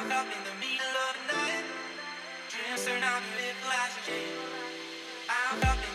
wound up in the middle of the night. Dreams turn out to live lies up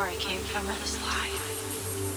Where I came from in this life.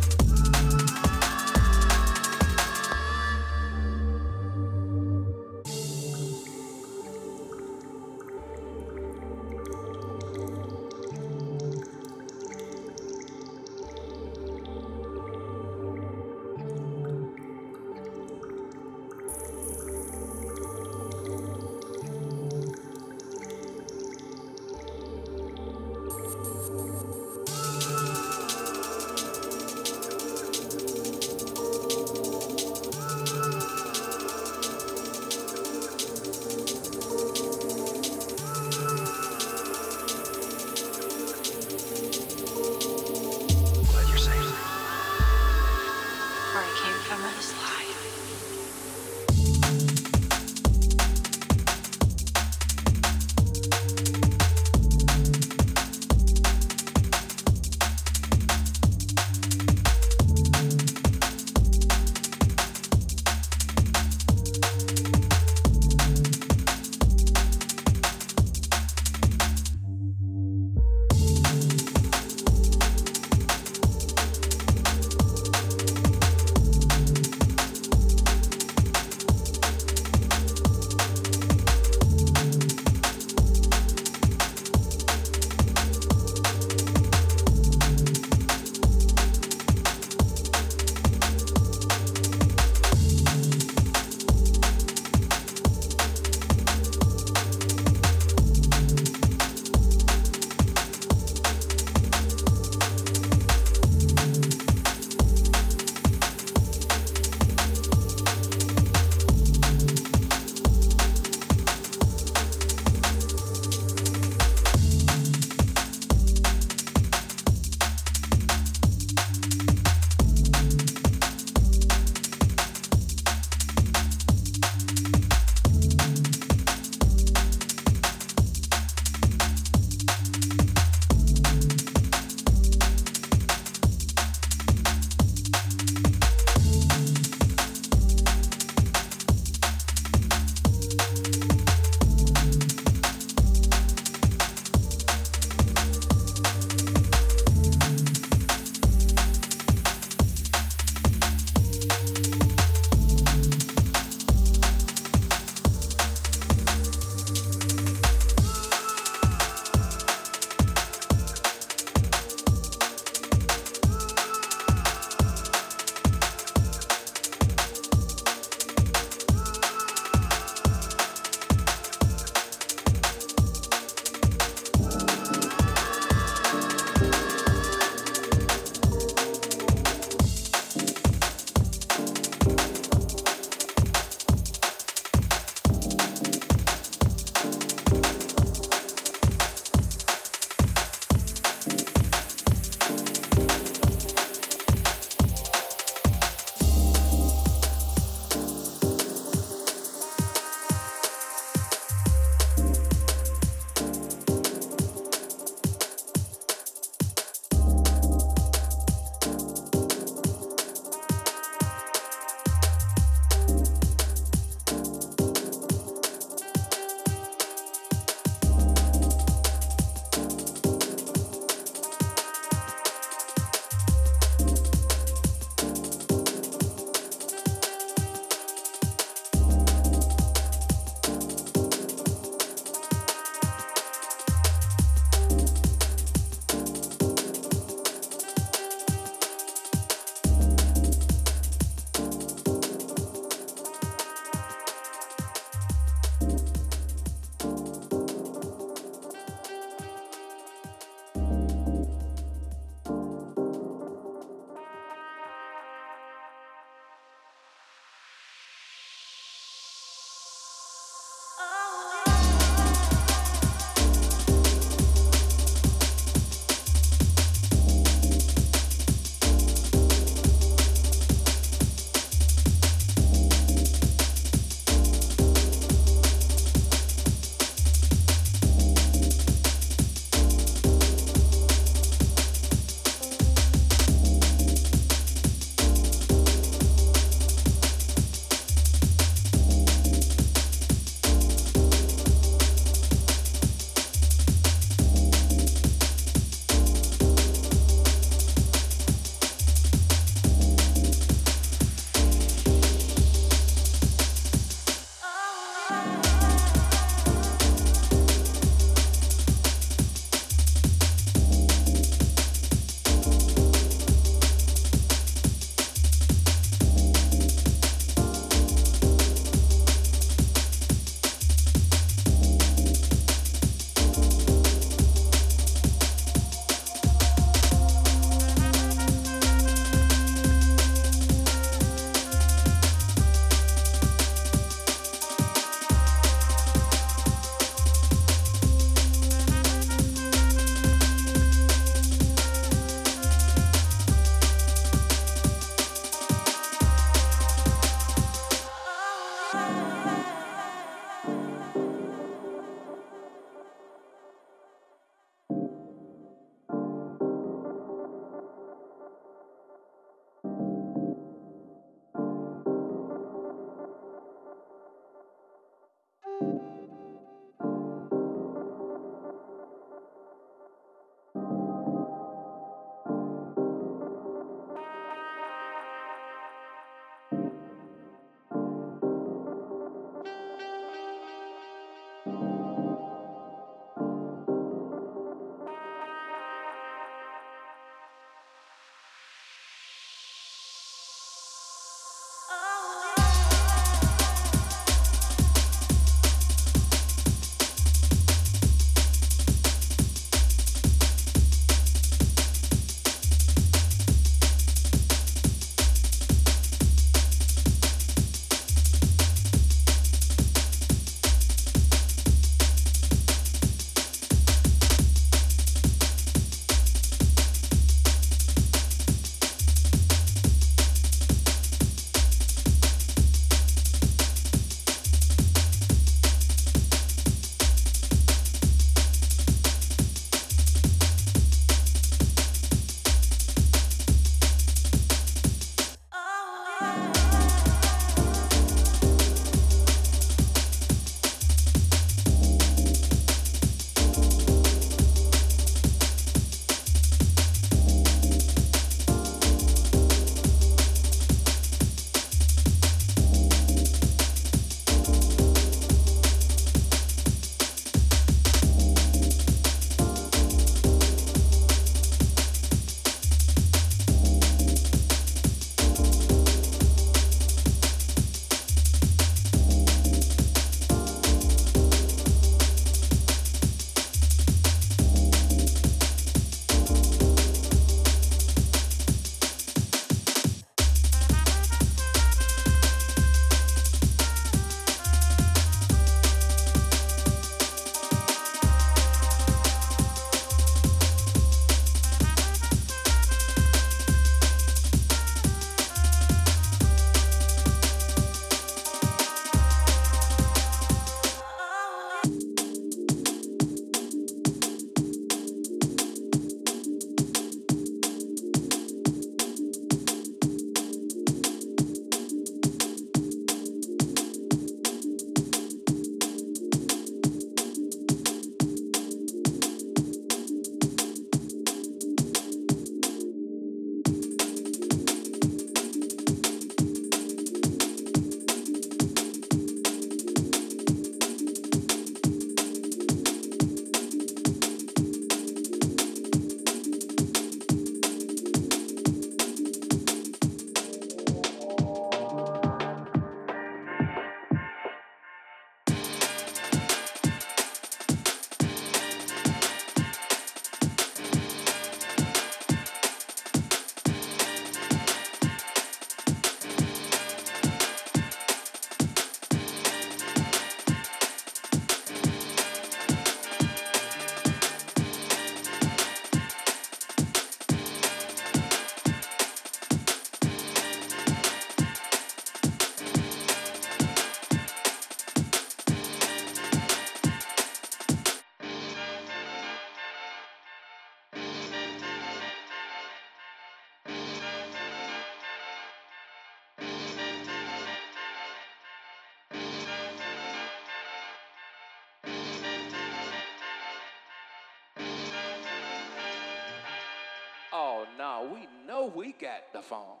No, we know we got the phone.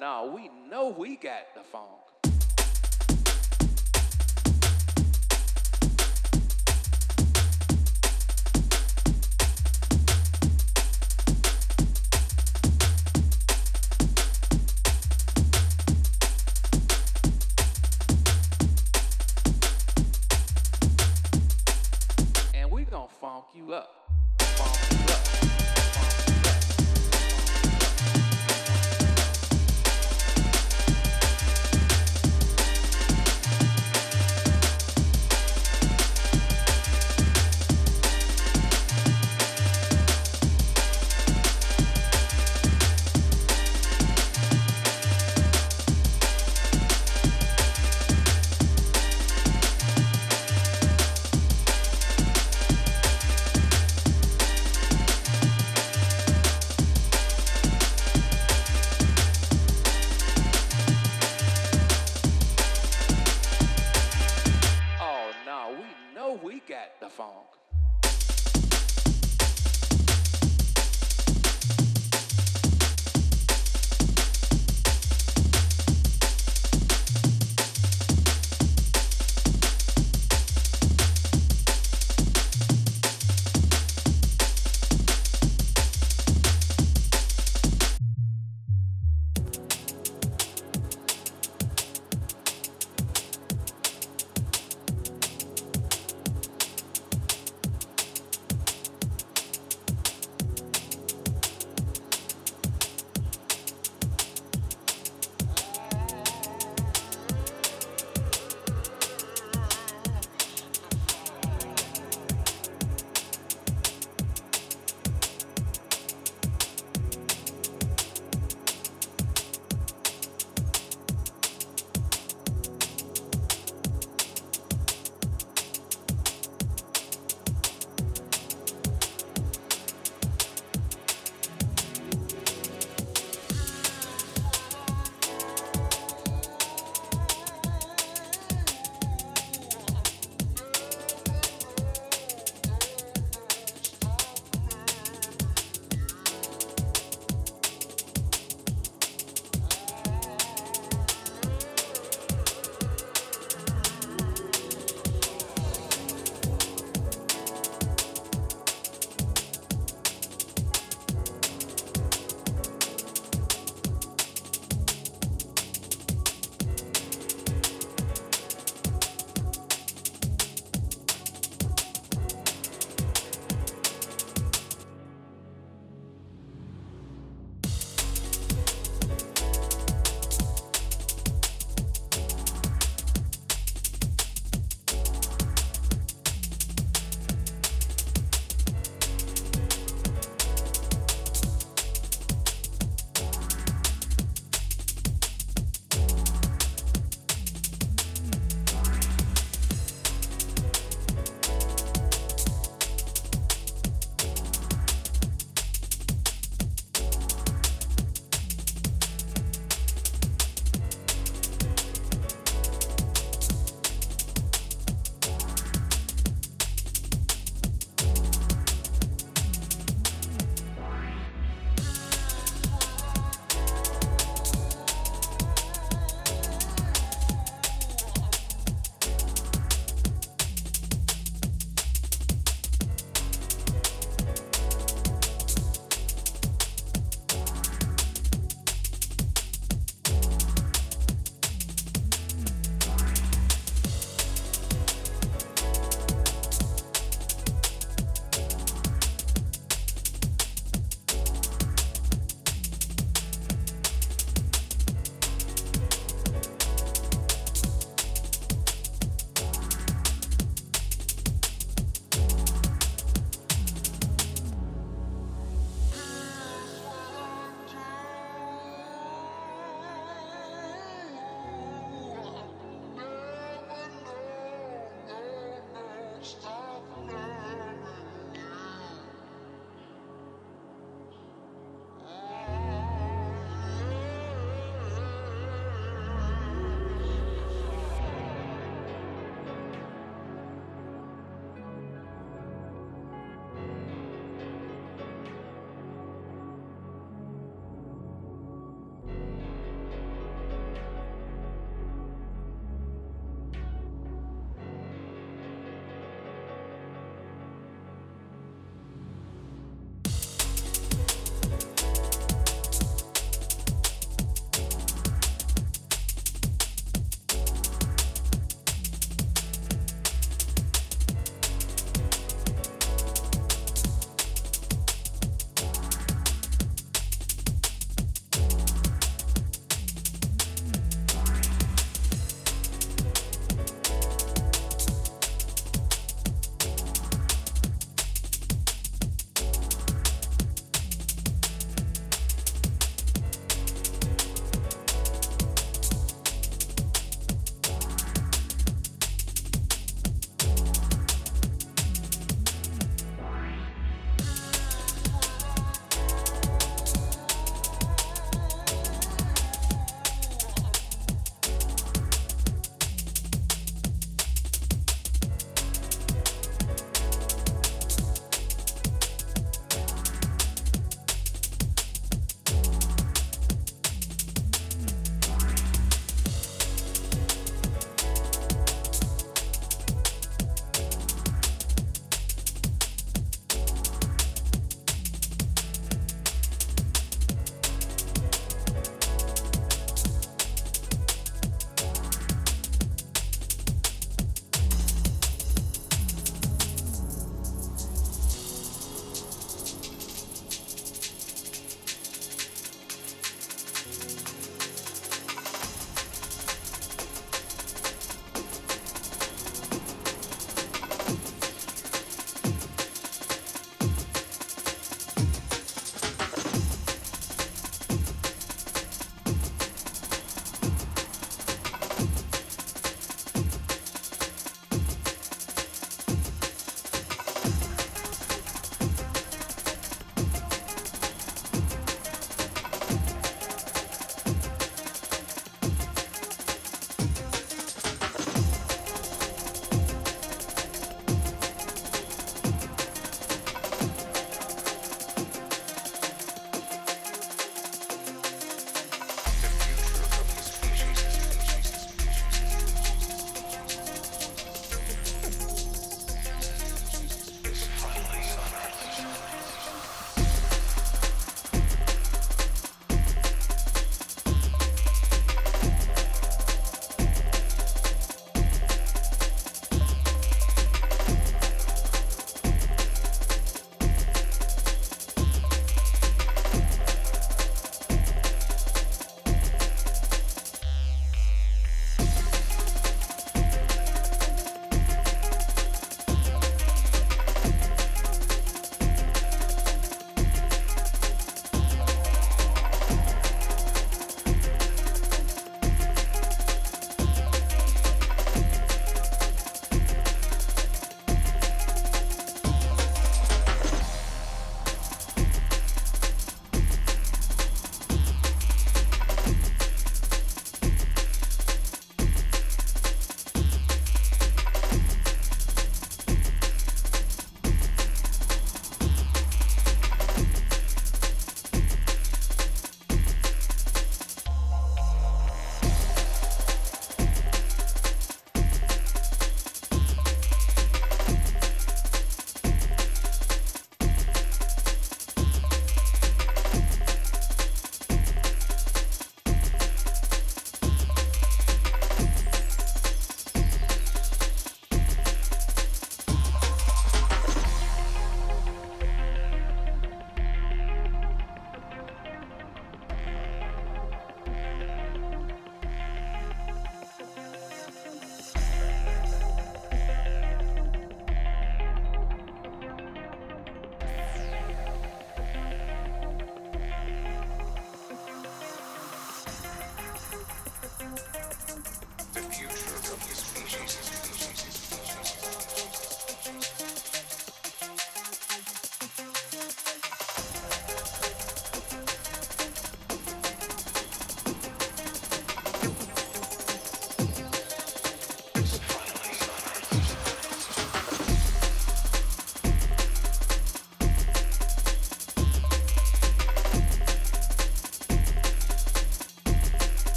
no, we know we got the phone.